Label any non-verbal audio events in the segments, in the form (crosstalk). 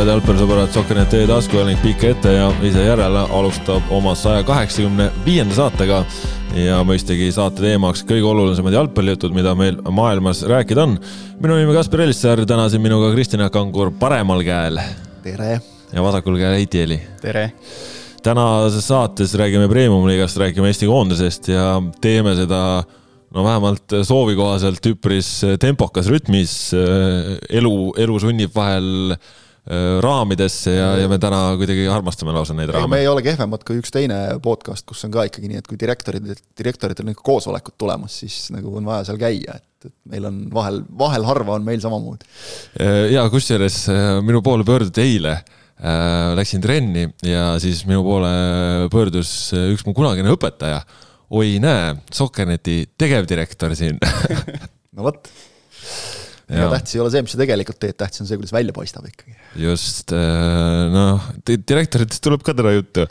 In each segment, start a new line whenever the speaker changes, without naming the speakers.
head jalgpallisõbrad, Sokkernet teie tasku ning pikka ette ja ise järele alustab oma saja kaheksakümne viienda saatega. ja mõistagi saate teemaks kõige olulisemad jalgpallijutud, mida meil maailmas rääkida on. minu nimi Kaspar Elissaar, täna siin minuga Kristjan Kangur paremal käel.
tere!
ja vasakul käel Heiti Eli.
tere!
tänases saates räägime Premium-liigast, räägime Eesti koondisest ja teeme seda no vähemalt soovi kohaselt üpris tempokas rütmis. elu, elu sunnib vahel raamidesse ja, ja me täna kuidagi armastame lausa neid raame.
me ei ole kehvemad kui üks teine podcast, kus on ka ikkagi nii, et kui direktorid, direktoritel on koosolekud tulemas, siis nagu on vaja seal käia, et, et meil on vahel, vahel harva on meil samamoodi.
Äh, ja kusjuures äh, minu poole pöörduti eile läksin trenni ja siis minu poole pöördus üks mu kunagine õpetaja oi näe, Sokkerneti tegevdirektor siin (laughs)
no vot. Ega tähtis ei ole see, mis sa tegelikult teed, tähtis on see, kuidas välja paistab ikkagi.
just, äh, noh, direktoritest tuleb ka täna juttu.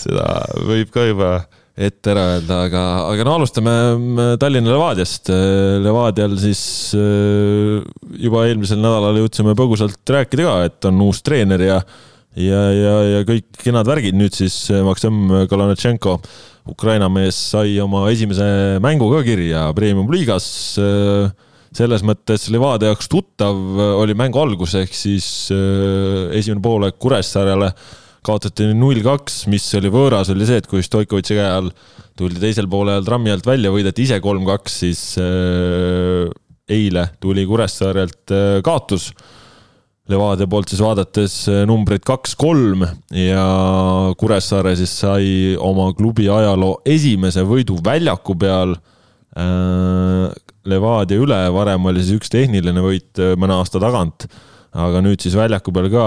seda võib ka juba ette ära öelda, aga, aga no alustame äh, Tallinna Levadiast. Äh, Levadial siis juba eelmisel nädalal jõudsime põgusalt rääkida ka, et on uus treener ja ja, ja, ja kõik kenad värgid, nüüd siis Maksim Kalanetšenko Ukraina mees sai oma esimese mängu ka kirja Premium-liigas. Selles mõttes Levadia jaoks tuttav oli mängu algus, ehk siis äh, esimene poolek Kuressaarele kaotati null kaks, mis oli võõras, oli see, et kui Stoikovitši käe all tuldi teisel poolel trammi alt välja, võideti ise kolm kaks, siis äh, eile tuli Kuressaarelt äh, kaotus Levadia poolt siis vaadates numbrid kaks-kolm ja Kuressaare siis sai oma klubi ajaloo esimese võidu väljaku peal. Levadia üle, varem oli siis üks tehniline võit eh, mõne aasta tagant, aga nüüd siis väljaku peal ka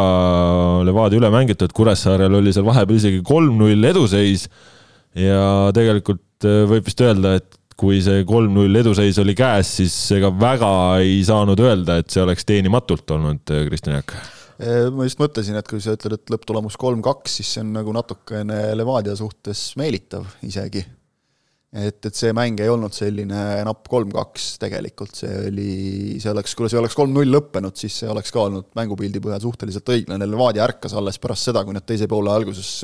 Levadia üle mängitud, Kuressaarel oli seal vahepeal isegi kolm-null eduseis ja tegelikult võib vist öelda, et kui see kolm-null eduseis oli käes, siis ega väga ei saanud öelda, et see oleks teenimatult olnud, Kristjan Jaak.
ma just mõtlesin, et kui sa ütled, et lõpptulemus kolm-kaks, siis see on nagu natukene Levadia suhtes meelitav isegi. Et, et see mäng ei olnud selline napp kolm-kaks tegelikult, see oli, see oleks, kui see oleks kolm-null lõppenud, siis see oleks ka olnud mängupildi põhjal suhteliselt õiglane, Levadia ärkas alles pärast seda, kui nad teise poole alguses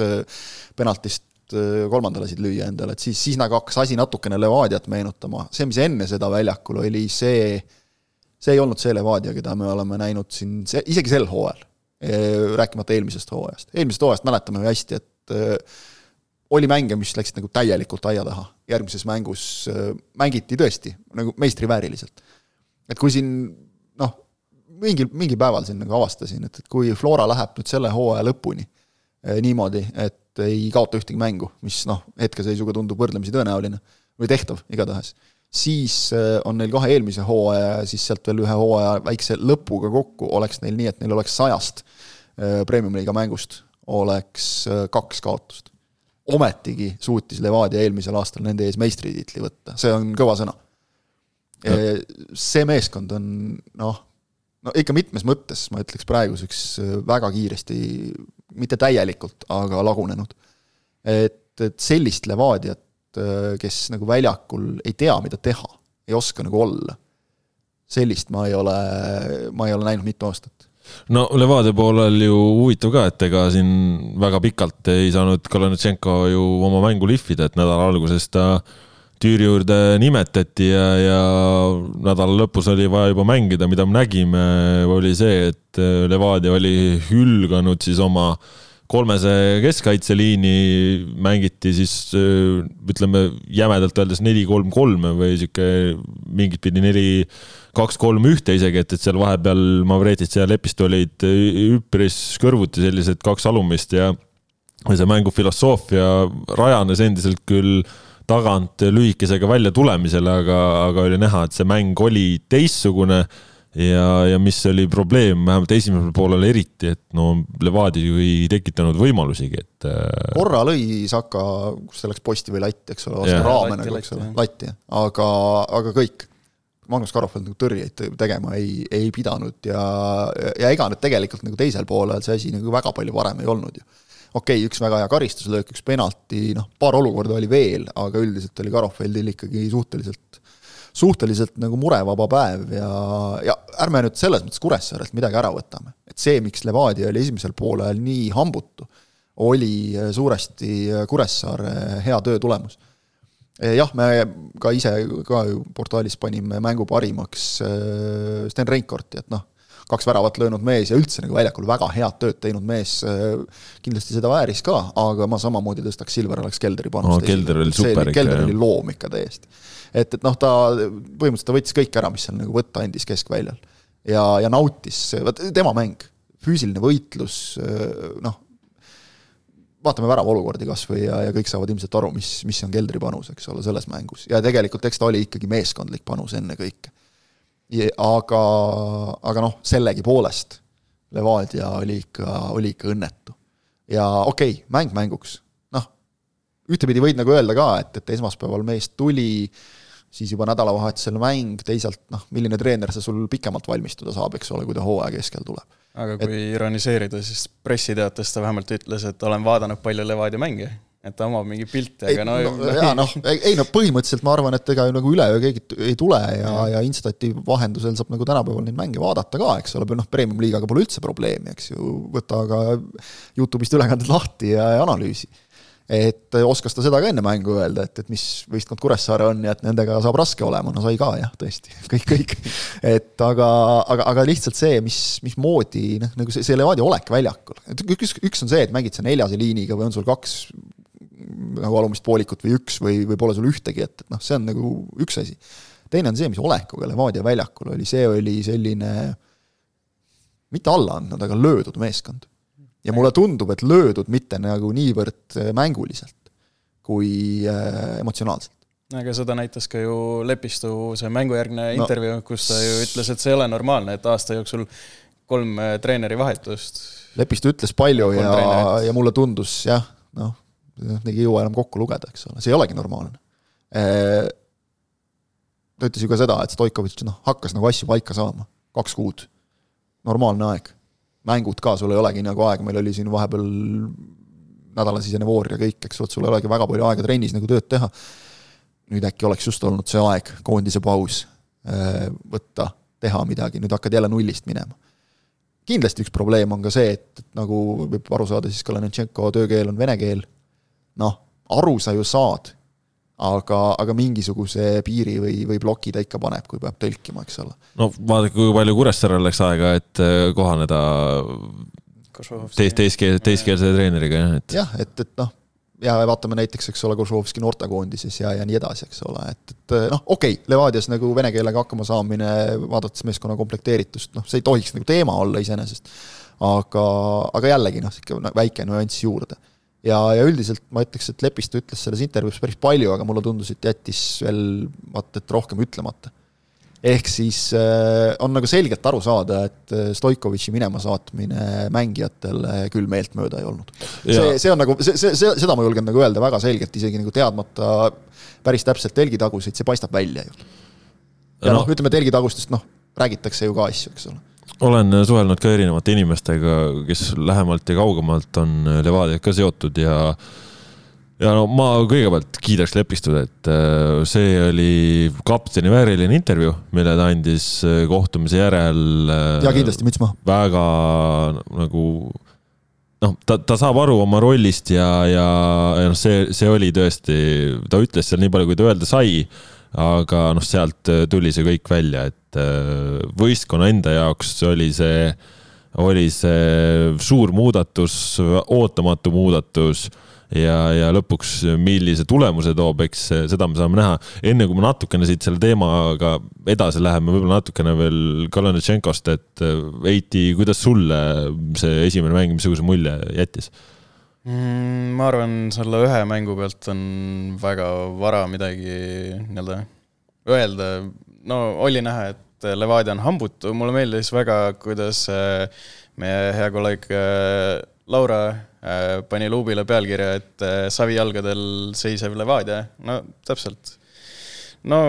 penaltist Äh, kolmanda lasid lüüa endale, et siis, siis nagu hakkas asi natukene Levadiat meenutama, see, mis enne seda väljakul oli, see, see ei olnud see Levadia, keda me oleme näinud siin, see, isegi sel hooajal, rääkimata eelmisest hooajast. eelmisest hooajast mäletame ju hästi, et äh, oli mänge, mis läksid nagu täielikult aia taha, järgmises mängus äh, mängiti tõesti nagu meistrivääriliselt. et kui siin noh, mingil, mingil päeval siin nagu avastasin, et, et kui Flora läheb nüüd selle hooaja lõpuni niimoodi, et ei kaota ühtegi mängu, mis noh, hetkeseisuga tundub võrdlemisi tõenäoline või tehtav igatahes, siis äh, on neil kahe eelmise hooaja ja siis sealt veel ühe hooaja väikse lõpuga kokku oleks neil nii, et neil oleks sajast äh, premium-liiga mängust oleks kaks kaotust. Ometigi suutis Levadia eelmisel aastal nende ees meistritiitli võtta, see on kõva sõna. see meeskond on noh, no ikka mitmes mõttes, ma ütleks praeguseks väga kiiresti mitte täielikult, aga lagunenud. et, et sellist Levadiat, äh, kes nagu väljakul ei tea, mida teha, ei oska nagu olla, sellist ma ei ole, ma ei ole näinud mitu aastat
no Levadia poolel ju huvitav ka, et ega siin väga pikalt ei saanud Kalanitšenko ju oma mängu lihvida, et nädala alguses ta tüüri juurde nimetati ja, ja nädala lõpus oli vaja juba mängida, mida me nägime, oli see, et Levadia oli hülganud siis oma kolmese keskkaitseliini, mängiti siis ütleme jämedalt öeldes neli-kolm-kolm või sihuke mingit pidi neli, kaks-kolm-ühte isegi, et, et seal vahepeal Mavretis ja Lepist olid üpris kõrvuti sellised kaks alumist ja see mängu filosoofia rajanes endiselt küll tagant lühikesega välja tulemisele, aga, aga oli näha, et see mäng oli teistsugune ja, ja mis oli probleem, vähemalt esimesel poolel eriti, et no Levadia ju ei tekitanud võimalusigi, et.
Äh, korra lõi Saka, kus see läks posti või latti, eks ole, vastu raame nagu, eks ole, latti, aga, aga kõik. Magnus Karofeld nagu tõrjeid tegema ei, ei pidanud ja, ja ega nüüd tegelikult nagu teisel poolel see asi nagu väga palju parem ei olnud ju okei okay,, üks väga hea karistuslöök, üks penalti, noh, paar olukorda oli veel, aga üldiselt oli Karofeldil ikkagi suhteliselt, suhteliselt nagu murevaba päev ja, ja ärme nüüd selles mõttes Kuressaarelt midagi ära võtame. et see, miks Levadia oli esimesel poolel nii hambutu, oli suuresti Kuressaare hea töö tulemus. Jah, me ka ise ka ju portaalis panime mängu parimaks Sten Reinkorti, et noh, kaks väravat löönud mees ja üldse nagu väljakul väga head tööd teinud mees, kindlasti seda vääris ka, aga ma samamoodi tõstaks Silver Alex Kelderi panust
no,. Kelder oli super
ikka. Kelder oli loom ikka täiesti. et, et noh, ta põhimõtteliselt ta võttis kõik ära, mis seal nagu võtta andis keskväljal. ja, ja nautis, vot tema mäng, füüsiline võitlus, noh, vaatame värava olukordi kas või ja, ja kõik saavad ilmselt aru, mis, mis on Keldri panus, eks ole, selles mängus. ja tegelikult eks ta oli ikkagi meeskondlik panus ennekõike aga, aga noh, sellegipoolest Levadia oli ikka, oli ikka õnnetu. ja okei okay,, mäng mänguks, noh, ühtepidi võid nagu öelda ka, et, et esmaspäeval meest tuli, siis juba nädalavahetusel mäng, teisalt noh, milline treener see sul pikemalt valmistuda saab, eks ole, kui ta hooaja keskel tuleb.
aga kui et... ironiseerida, siis pressiteates ta vähemalt ütles, et olen vaadanud palju Levadia mänge et ta omab mingi pilti, aga no,
no jaa, noh, ei no põhimõtteliselt ma arvan, et ega ju nagu üleöö keegi ei tule ja, ja Instati vahendusel saab nagu tänapäeval neid mänge vaadata ka, eks ole, noh, premium-liigaga pole üldse probleemi, eks ju, võta aga Youtube'ist ülekanded lahti ja, ja analüüsi. Et oskas ta seda ka enne mängu öelda, et, et mis võistkond Kuressaare on ja et nendega saab raske olema, no sai ka jah, tõesti, (laughs) kõik, kõik. et aga, aga, aga lihtsalt see, mis, mismoodi noh, nagu see, see Levadia olek väljakul, et üks, üks on see, et mängid sa neljase liiniga või on sul kaks nagu alumist poolikut või üks või, või pole sul ühtegi, et, et noh, see on nagu üks asi. teine on see, mis olekuga Levadia väljakul oli, see oli selline mitte alla andnud, aga löödud meeskond. Ja mulle tundub, et löödud mitte nagu niivõrd äh, mänguliselt kui äh, emotsionaalselt
aga seda näitas ka ju Lepistu see mängujärgne no, intervjuu, kus ta ju ütles, et see ei ole normaalne, et aasta jooksul kolm äh, treeneri vahetust.
Lepistu ütles palju ja, ja mulle tundus jah, noh, noh, ei jõua enam kokku lugeda, eks ole, see ei olegi normaalne. ta ütles ju ka seda, et Stoikovitš noh, hakkas nagu asju paika saama, kaks kuud, normaalne aeg. Mängud ka, sul ei olegi nagu aega, meil oli siin vahepeal nädalasisene voor ja kõik, eks et sul ei olegi väga palju aega trennis nagu tööd teha. nüüd äkki oleks just olnud see aeg, koondise paus, võtta, teha midagi, nüüd hakkad jälle nullist minema kindlasti üks probleem on ka see, et, et nagu võib aru saada, siis Kalanitšenko töökeel on vene keel noh, aru sa ju saad, aga, aga mingisuguse piiri või, või ploki ta ikka paneb, kui peab tõlkima, eks ole.
no vaadake, kui palju Kuressaarel läks aega, et äh, kohaneda teis-, teiskeelse, teiskeelse treeneriga, jah,
et. jah, et, et noh, ja vaatame näiteks, eks ole, Košovski noortekoondises ja, ja nii edasi, eks ole, et, et noh, okei okay,, Levadias nagu vene keelega hakkama saamine, vaadates meeskonna komplekteeritust, noh, see ei tohiks nagu teema olla iseenesest. aga, aga jällegi noh, sihuke väike nüanss juurde ja, ja üldiselt ma ütleks, et Lepistu ütles selles intervjuus päris palju, aga mulle tundus, et jättis veel vaata et rohkem ütlemata. ehk siis äh, on nagu selgelt aru saada, et äh, Stoikovitši minema saatmine mängijatele küll meeltmööda ei olnud. see, see on nagu, see, see, see, seda ma julgen nagu öelda väga selgelt, isegi nagu teadmata päris täpselt telgitaguseid, see paistab välja ju. ja noh no,, ütleme telgitagustest noh, räägitakse ju ka asju, eks ole
olen suhelnud ka erinevate inimestega, kes lähemalt ja kaugemalt on Levadiaga ka seotud ja ja no ma kõigepealt kiidaks Lepistut, et äh, see oli kapteni vääriline intervjuu, mille ta andis äh, kohtumise järel.
Äh, ja kindlasti müts maha.
väga nagu noh, ta, ta saab aru oma rollist ja, ja, ja noh, see, see oli tõesti, ta ütles seal nii palju, kui ta öelda sai aga noh, sealt äh, tuli see kõik välja, et äh, võistkonna enda jaoks oli see, oli see suur muudatus, ootamatu muudatus ja, ja lõpuks, millise tulemuse toob, eks seda me saame näha. enne kui me natukene siit selle teemaga edasi läheme, võib-olla natukene veel Kalanitšenkost, et Eiti, äh, kuidas sulle see esimene mäng, missuguse mulje jättis?
Mm,? ma arvan, selle ühe mängu pealt on väga vara midagi nii-öelda öelda, no oli näha, et Levadia on hambutu, mulle meeldis väga, kuidas äh, meie hea kolleeg äh, Laura äh, pani luubile pealkirja, et savijalgadel seisev Levadia, no täpselt. no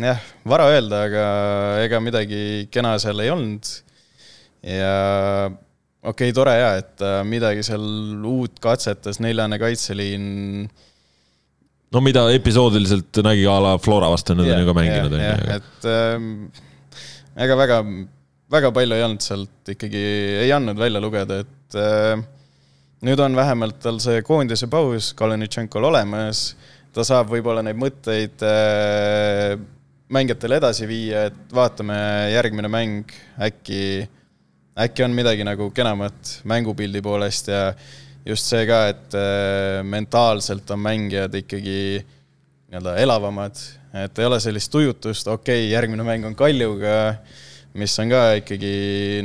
jah, vara öelda, aga ega midagi kena seal ei olnud. ja okei okay,, tore jaa, et äh, midagi seal uut katsetas, neljane kaitseliin.
no mida episoodiliselt nägi a la Flora vastu, nüüd yeah, on ju ka mänginud,
on ju. et ähm, ega väga, väga palju ei olnud sealt ikkagi, ei andnud välja lugeda, et äh, nüüd on vähemalt tal see koondise paus Kalinitšenkol olemas, ta saab võib-olla neid mõtteid äh, mängijatele edasi viia, et vaatame järgmine mäng, äkki, äkki on midagi nagu kenamat mängupildi poolest ja just see ka, et äh, mentaalselt on mängijad ikkagi nii-öelda elavamad, et ei ole sellist tujutust, okei okay,, järgmine mäng on Kaljuga, mis on ka ikkagi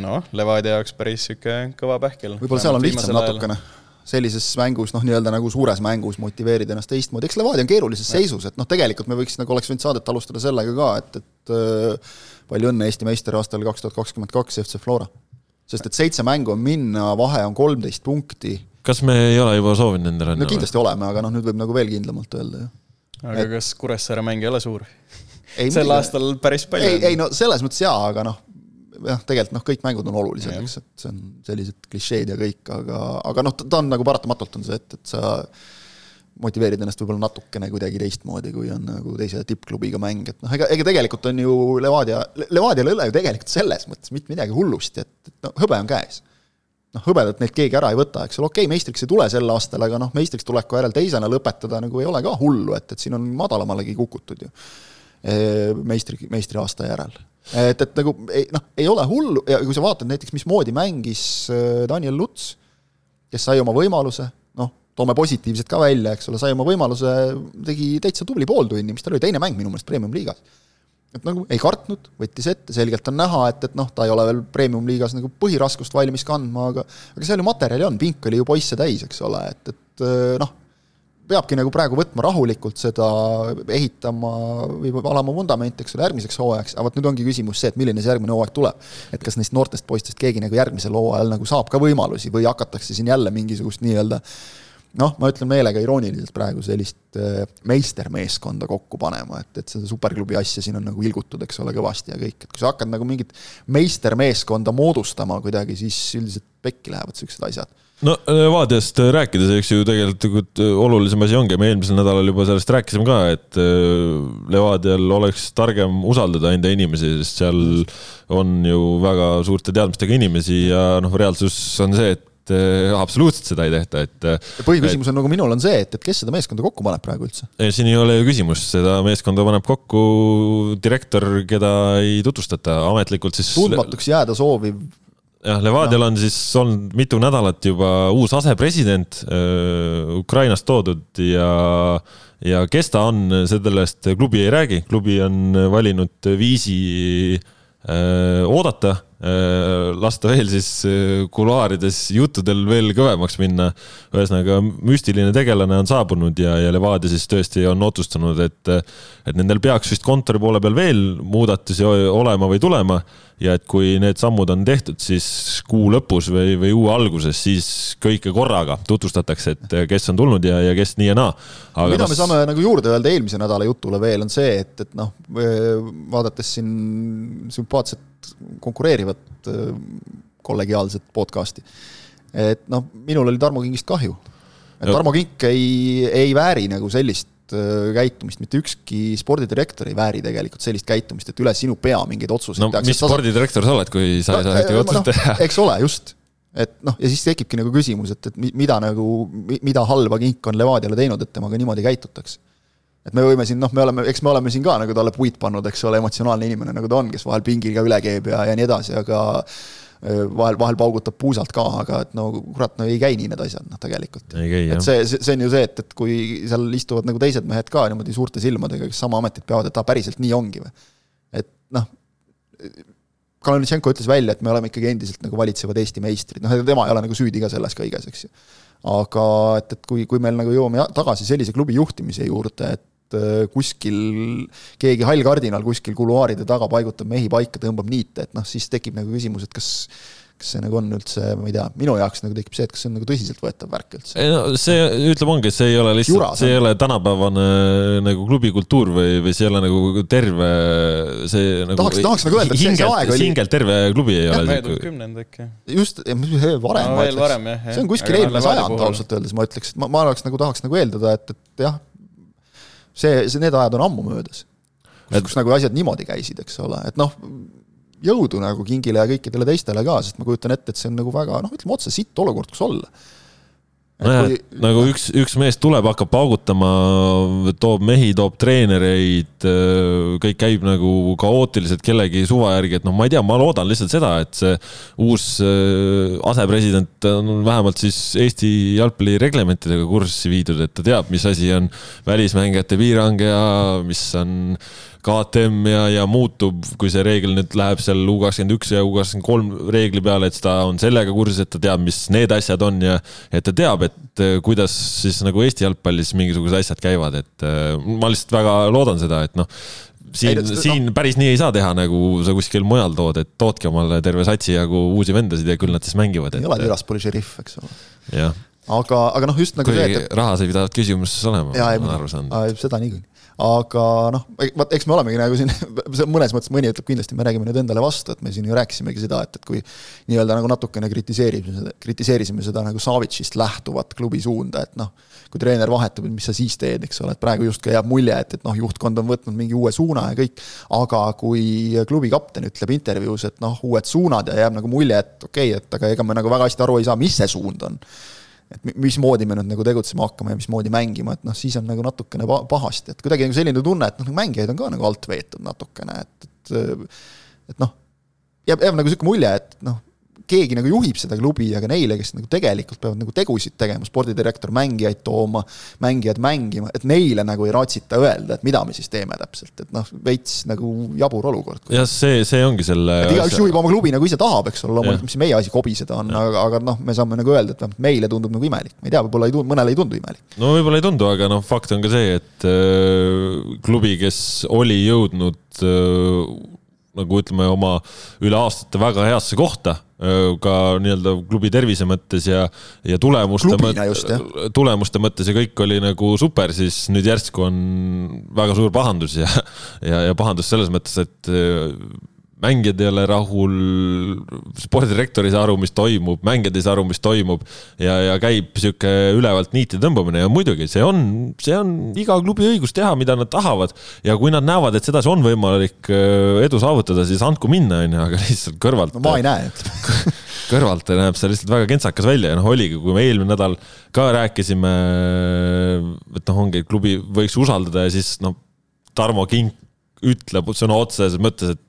noh, Levadia jaoks päris niisugune kõva pähkel.
võib-olla seal on lihtsam natukene sellises mängus, noh, nii-öelda nagu suures mängus motiveerida ennast teistmoodi, eks Levadia on keerulises seisus, et noh, tegelikult me võiks nagu oleks võinud saadet alustada sellega ka, et, et äh, palju õnne Eesti meister aastal kaks tuhat kakskümmend kaks FC Flora. Sest et seitse mängu on minna, vahe on kolmteist punkti.
kas me ei ole juba soovinud
õnne? no kindlasti või? oleme, aga noh, nüüd võib nagu veel kindlamalt öelda ju.
aga et... kas Kuressaare mäng ei ole suur? sel aastal päris palju.
ei, ei no selles mõttes jaa, aga noh, jah, tegelikult noh, kõik mängud on olulised, eks, et see on sellised klišeed ja kõik, aga, aga noh, ta on nagu paratamatult on see, et, et sa motiveerid ennast võib-olla natukene kuidagi teistmoodi, kui on nagu teise tippklubiga mäng, et noh, ega, ega tegelikult on ju Levadia, Levadial ei ole ju tegelikult selles mõttes mitte midagi hullusti, et, et noh, hõbe on käes. noh, hõbedat neilt keegi ära ei võta, eks ole, okei okay,, meistriks ei tule sel aastal, aga noh, meistriks tuleku järel teisena lõpetada nagu ei ole ka hullu, et, et siin on madalamalegi kukutud ju meistri, meistriaasta järel et, et nagu ei noh, ei ole hullu ja kui sa vaatad näiteks, mismoodi mängis äh, Daniel Luts, kes sai oma võimaluse, toome positiivset ka välja, eks ole, sai oma võimaluse, tegi täitsa tubli pooltunni, mis tal oli teine mäng minu meelest Premium-liigas. et nagu ei kartnud, võttis ette, selgelt on näha, et, et noh, ta ei ole veel Premium-liigas nagu põhiraskust valmis kandma, aga aga seal ju materjali on, pink oli ju poisse täis, eks ole, et, et äh, noh peabki nagu praegu võtma rahulikult seda, ehitama või alama vundamenti, eks ole, järgmiseks hooajaks, aga vot nüüd ongi küsimus see, et milline see järgmine hooaeg tuleb. et kas neist noortest poistest keegi nagu järgmisel hooajal nagu saab ka võimalusi või hakatakse siin jälle mingisugust nii-öelda noh, ma ütlen meelega irooniliselt praegu sellist äh, meistermeeskonda kokku panema, et, et seda superklubi asja siin on nagu ilgutud, eks ole, kõvasti ja kõik, et kui sa hakkad nagu mingit meistermeeskonda moodustama kuidagi, siis üldiselt pekki lähevad niisugused asjad.
No Levadiast rääkides, eks ju tegelikult olulisem asi ongi, me eelmisel nädalal juba sellest rääkisime ka, et äh, Levadial oleks targem usaldada enda inimesi, sest seal on ju väga suurte teadmistega inimesi ja noh, reaalsus on see, et äh, absoluutselt seda ei tehta, et.
Äh, põhiküsimus on nagu minul on see, et, et kes seda meeskonda kokku paneb praegu üldse?
siin ei ole ju küsimust, seda meeskonda paneb kokku direktor, keda ei tutvustata ametlikult siis.
tundmatuks jääda sooviv
jah, Levadial on siis olnud mitu nädalat juba uus asepresident äh, Ukrainast toodud ja, ja kes ta on, sellest klubi ei räägi, klubi on valinud viisi äh, oodata lasta veel siis äh, kuluaarides juttudel veel kõvemaks minna. ühesõnaga müstiline tegelane on saabunud ja, ja Levadia siis tõesti on otsustanud, et, et nendel peaks vist kontori poole peal veel muudatusi olema või tulema ja et kui need sammud on tehtud, siis kuu lõpus või, või uue alguses, siis kõike korraga tutvustatakse, et kes on tulnud ja, ja kes nii ja naa.
mida kas... me saame nagu juurde öelda eelmise nädala jutule veel, on see, et, et noh, vaadates siin sümpaatset konkureerivat kollegiaalset podcast'i, et noh, minul oli Tarmo Kingist kahju. et Tarmo Kink ei, ei vääri nagu sellist Äh, käitumist, mitte ükski spordidirektor ei vääri tegelikult sellist käitumist, et üle sinu pea mingeid otsuseid
no tehakse. mis spordidirektor sa oled, kui sa ei saa ühtegi otsust
noh, teha? eks ole, just. et noh, ja siis tekibki nagu küsimus, et, et mida nagu, mida halba kink on Levadiale teinud, et temaga niimoodi käitutakse. Et me võime siin, noh, me oleme, eks me oleme siin ka nagu talle puit pannud, eks ole, emotsionaalne inimene, nagu ta on, kes vahel pingil ka üle keeb ja, ja nii edasi, aga vahel, vahel paugutab puusalt ka, aga et no kurat, no ei käi nii need asjad, noh tegelikult. et see, see, see on ju see, et, et kui seal istuvad nagu teised mehed ka niimoodi suurte silmadega, kes sama ametit peavad, et aa, päriselt nii ongi või? et noh, Kalinitšenko ütles välja, et me oleme ikkagi endiselt nagu valitsevad Eesti meistrid, noh, tema ei ole nagu süüdi ka selles kõiges, eks ju. aga et, et kui, kui meil nagu jõuame tagasi sellise klubi juhtimise juurde, et kuskil keegi hall kardinal kuskil kuluaaride taga paigutab mehi paika, tõmbab niite, et noh, siis tekib nagu küsimus, et kas kas see nagu on üldse, ma ei tea, minu jaoks nagu tekib see, et kas see on nagu tõsiseltvõetav värk üldse.
ei no see, ütleme ongi, see ei ole lihtsalt, see ei ole tänapäevane nagu klubikultuur või, või see ei ole nagu terve see nagu
tahaks, tahaks nagu öelda, et see, see aeg
oli hingelt terve klubi ei
ja, ole. möödunud kümnend äkki.
just, varem no, ma ütleks. see on kuskil eelmine sajand ausalt öeldes, ma ütleks, et ma, ma oleks nagu, tahaks nagu eeldada, et, et jah, see, see, need ajad on ammu möödas. kus nagu asjad niimoodi käisid, eks ole, et noh, jõudu nagu Kingile ja kõikidele teistele ka, sest ma kujutan ette, et see on nagu väga noh, ütleme otse sitt olukord, kus olla
nojah kui..., nagu üks, üks mees tuleb, hakkab paugutama, toob mehi, toob treenereid, kõik käib nagu kaootiliselt kellegi suva järgi, et noh, ma ei tea, ma loodan lihtsalt seda, et see uus asepresident on vähemalt siis Eesti jalgpalli reglementidega kurssi viidud, et ta teab, mis asi on välismängijate piirang ja mis on KTM ja, ja muutub, kui see reegel nüüd läheb seal U kakskümmend üks ja U kakskümmend kolm reegli peale, et ta on sellega kursis, et ta teab, mis need asjad on ja et ta teab, et eh, kuidas siis nagu Eesti jalgpallis mingisugused asjad käivad, et eh, ma lihtsalt väga loodan seda, et noh, siin, siin no. päris nii ei saa teha, nagu sa kuskil mujal tood, et toodki omale terve satsi jagu uusi vendasid ja küll nad siis mängivad.
ei ole Tiraspoli šerif, eks ole.
jah
aga, aga noh, just nagu
Kui see, et raha sa pidavat küsimuses olema,
ma olen aru saanud. seda niikuinii aga noh, vot eks me olemegi nagu siin, (laughs) mõnes mõttes mõni ütleb kindlasti, me räägime nüüd endale vastu, et me siin ju rääkisimegi seda, et, et kui nii-öelda nagu natukene kritiseerisime kritiseerisime seda nagu Savicist lähtuvat klubi suunda, et noh, kui treener vahetub, et mis sa siis teed, eks ole, et praegu justkui jääb mulje, et, et noh, juhtkond on võtnud mingi uue suuna ja kõik, aga kui klubi kapten ütleb intervjuus, et noh, uued suunad ja jääb nagu mulje, et okei okay,, et aga ega me nagu väga hästi aru ei saa, mis see suund on et mismoodi me nüüd nagu tegutsema hakkame ja mismoodi mängima, et noh, siis on nagu natukene pahasti, et kuidagi nagu selline tunne, et noh, mängijaid on ka nagu alt veetud natukene, et, et et noh, jääb, jääb nagu niisugune mulje, et noh, keegi nagu juhib seda klubi, aga neile, kes nagu tegelikult peavad nagu tegusid tegema, spordidirektor mängijaid tooma, mängijad mängima, et neile nagu ei raatsita öelda, et mida me siis teeme täpselt, et noh, veits nagu jabur olukord.
jah, see, see ongi selle.
et igaüks juhib oma klubi nagu ise tahab, eks ole, loomulikult, mis meie asi kobiseda on, aga, aga noh, me saame nagu öelda, et vähemalt meile tundub nagu imelik, ma ei tea, võib-olla ei tundu, mõnele ei tundu imelik.
no võib-olla ei tundu, aga noh, fakt on ka see, et äh, klubi, kes oli jõudnud äh, nagu ütleme, oma üle aastate väga heasse kohta ka nii-öelda klubi tervise mõttes ja, ja tulemuste mõttes, tulemuste mõttes ja kõik oli nagu super, siis nüüd järsku on väga suur pahandus ja, ja, ja pahandus selles mõttes, et mängijad ei ole rahul, spordidirektor ei saa aru, mis toimub, mängijad ei saa aru, mis toimub ja, ja käib sihuke ülevalt niiti tõmbamine ja muidugi see on, see on iga klubi õigus teha, mida nad tahavad. ja kui nad näevad, et sedasi on võimalik äh, edu saavutada, siis andku minna, onju, aga lihtsalt kõrvalt.
no ma ei näe (laughs)
kõrvalt näeb see lihtsalt väga kentsakas välja ja noh, oligi, kui me eelmine nädal ka rääkisime, et noh, ongi, klubi võiks usaldada ja siis noh, Tarmo Kink ütleb sõna otseses mõttes, et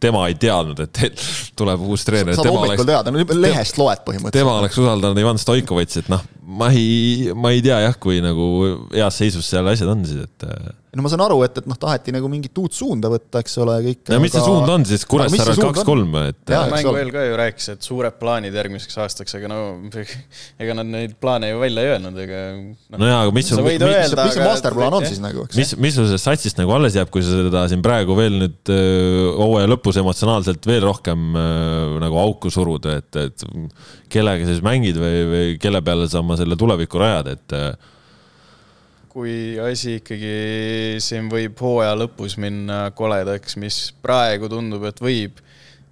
tema ei teadnud, et tuleb uus treener.
saad hommikul teada, no lehest loed põhimõtteliselt.
tema oleks usaldanud Ivan Stoikovitši, et noh, ma ei, ma ei tea jah, kui nagu heas seisus seal asjad on siis, et
no ma saan aru, et, et noh, taheti nagu mingit uut suunda võtta, eks ole, kõik.
aga... mis see suund on siis, Kuressaare kaks-kolm, et.
mängu eel ka ju rääkis, et suured plaanid järgmiseks aastaks, aga no (laughs) ega nad neid plaane ju välja ei öelnud, ega
no.. no jaa, aga mis sul,
mis, mis, mis see masterplaan on siis nagu, eks?
mis, mis sul sellest satsist nagu alles jääb, kui sa seda siin praegu veel nüüd hooaja lõpus emotsionaalselt veel rohkem äh, nagu auku surud, et, et kellega sa siis mängid või, või kelle peale sa oma selle tuleviku rajad, et
kui asi ikkagi siin võib hooaja lõpus minna koledaks, mis praegu tundub, et võib,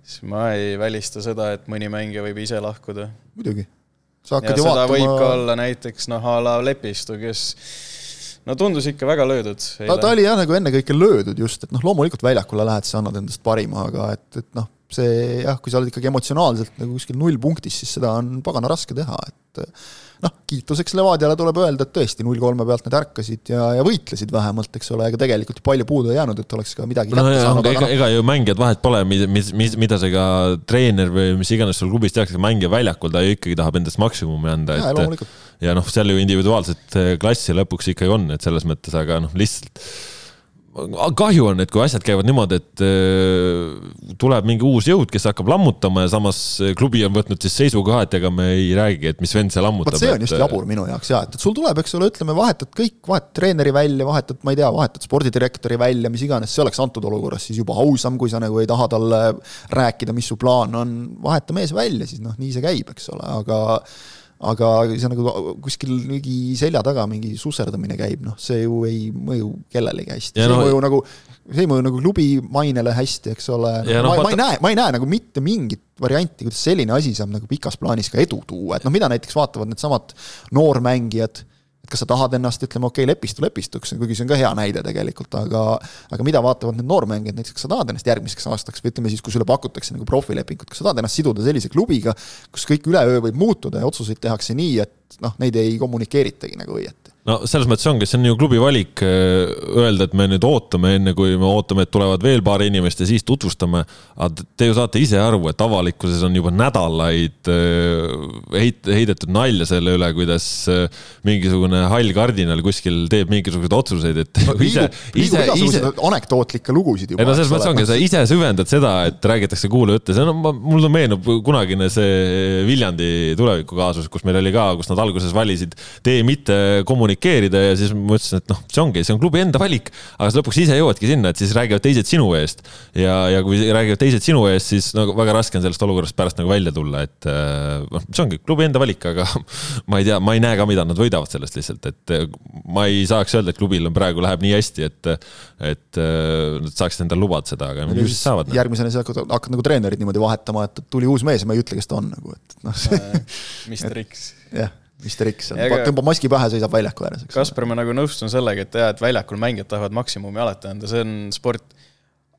siis ma ei välista seda, et mõni mängija võib ise lahkuda.
muidugi.
sa hakkad ju vaatama. võib ka olla näiteks noh, a la Lepistu, kes no tundus ikka väga löödud.
ta, ta oli jah, nagu ennekõike löödud just, et noh, loomulikult väljakule lähed, sa annad endast parima, aga et, et noh, see jah, kui sa oled ikkagi emotsionaalselt nagu kuskil nullpunktis, siis seda on pagana raske teha, et noh, kiituseks Levadiale tuleb öelda, et tõesti null kolme pealt nad ärkasid ja, ja võitlesid vähemalt, eks ole, ega tegelikult ju palju puudu ei jäänud, et oleks ka midagi
no, kätte saanud. ega, ega ju mängijad vahet pole, mis, mis, mida see ka treener või mis iganes sul klubis tehakse, mängija väljakul, ta ju ikkagi tahab endast maksimumi anda, et ja noh, seal ju individuaalset klassi lõpuks ikkagi on, et selles mõttes, aga noh, lihtsalt kahju on, et kui asjad käivad niimoodi, et äh, tuleb mingi uus jõud, kes hakkab lammutama ja samas äh, klubi on võtnud siis seisukoha, et ega me ei räägi, et mis vend see lammutab.
see on just et... jabur minu jaoks ja, et, et sul tuleb, eks ole, ütleme, vahetad kõik, vahetad treeneri välja, vahetad, ma ei tea, vahetad spordidirektori välja, mis iganes, see oleks antud olukorras siis juba ausam, kui sa nagu ei taha talle rääkida, mis su plaan on, vaheta mees välja, siis noh, nii see käib, eks ole, aga aga see nagu kuskil mingi selja taga mingi susserdamine käib, noh, see ju ei mõju kellelegi hästi, see no, ei mõju nagu, see ei mõju nagu klubi mainele hästi, eks ole. No,. Ma, ma ei näe, ma ei näe nagu mitte mingit varianti, kuidas selline asi saab nagu pikas plaanis ka edu tuua, et noh, mida näiteks vaatavad needsamad noormängijad et kas sa tahad ennast, ütleme, okei okay,, lepistu lepistuks, kuigi see on ka hea näide tegelikult, aga aga mida vaatavad need noormängijad, näiteks kas sa tahad ennast järgmiseks aastaks või ütleme siis, kui sulle pakutakse nagu profilepingut, kas sa tahad ennast siduda sellise klubiga, kus kõik üleöö võib muutuda ja otsuseid tehakse nii, et noh, neid ei kommunikeeritagi nagu õieti
no selles mõttes ongi, see on ju klubi valik äh, öelda, et me nüüd ootame, enne kui me ootame, et tulevad veel paar inimest ja siis tutvustame. aga te ju saate ise aru, et avalikkuses on juba nädalaid äh, heit-, heidetud nalja selle üle, kuidas äh, mingisugune hall kardinal kuskil teeb mingisuguseid otsuseid, et
no, (laughs) ise, ise, ise. anekdootlikke lugusid
juba. ei no selles mõttes ongi, sa ise süvendad seda, et räägitakse kuulujutte, see on, mulle meenub kunagine see Viljandi tulevikukaasus, kus meil oli ka, kus nad alguses valisid tee mitte kommunikeerida kommunikeerida ja siis ma ütlesin, et noh, see ongi, see on klubi enda valik, aga sa lõpuks ise jõuadki sinna, et siis räägivad teised sinu eest. ja, ja kui räägivad teised sinu eest, siis nagu väga raske on sellest olukorrast pärast nagu välja tulla, et äh, noh, see ongi klubi enda valik, aga (laughs) ma ei tea, ma ei näe ka, mida nad võidavad sellest lihtsalt, et äh, ma ei saaks öelda, et klubil on praegu läheb nii hästi, et, et äh, nad saaksid endale lubada seda, aga ju siis saavad.
järgmisena sa hakkad, hakkad nagu treenerit niimoodi vahetama, et tuli uus mees ja ma ei ütle, kes ta on nagu, et noh. (laughs)
Mr X. (laughs)
jah Mr X seal aga... tõmbab maski pähe, seisab väljaku ääres,
eks. Kaspar, ma nagu nõustun sellega, et jaa, et väljakul mängijad tahavad maksimumi alati anda, see on sport.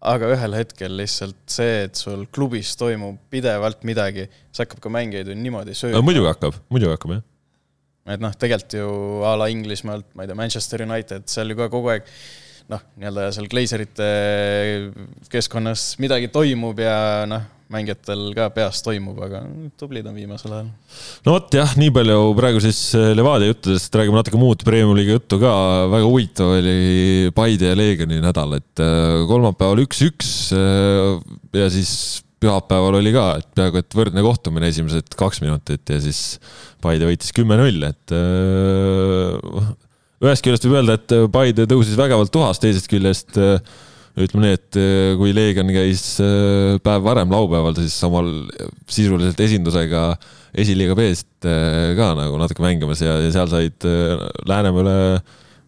aga ühel hetkel lihtsalt see, et sul klubis toimub pidevalt midagi, see hakkab ka mängijaid ju niimoodi sööma.
muidugi hakkab, muidugi hakkab, jah.
et noh, tegelikult ju a la Inglismaalt, ma ei tea, Manchester United, seal ju ka kogu aeg noh, nii-öelda seal Glazerite keskkonnas midagi toimub ja noh mängijatel ka peas toimub, aga tublid on viimasel ajal.
no vot jah, nii palju praegu siis äh, Levadia juttudest, räägime natuke muud Premium-liiga juttu ka. väga huvitav oli Paide ja Leegioni nädal, et äh, kolmapäeval üks-üks äh, ja siis pühapäeval oli ka, et peaaegu et võrdne kohtumine, esimesed kaks minutit ja siis Paide võitis kümme-null, et ühest küljest võib öelda, et Paide tõusis vägevalt tuhast, teisest küljest äh, ütleme nii, et äh, kui Leegion käis äh, päev varem laupäeval, siis samal sisuliselt esindusega esiliiga B-st äh, ka nagu natuke mängimas ja, ja seal said Läänemäele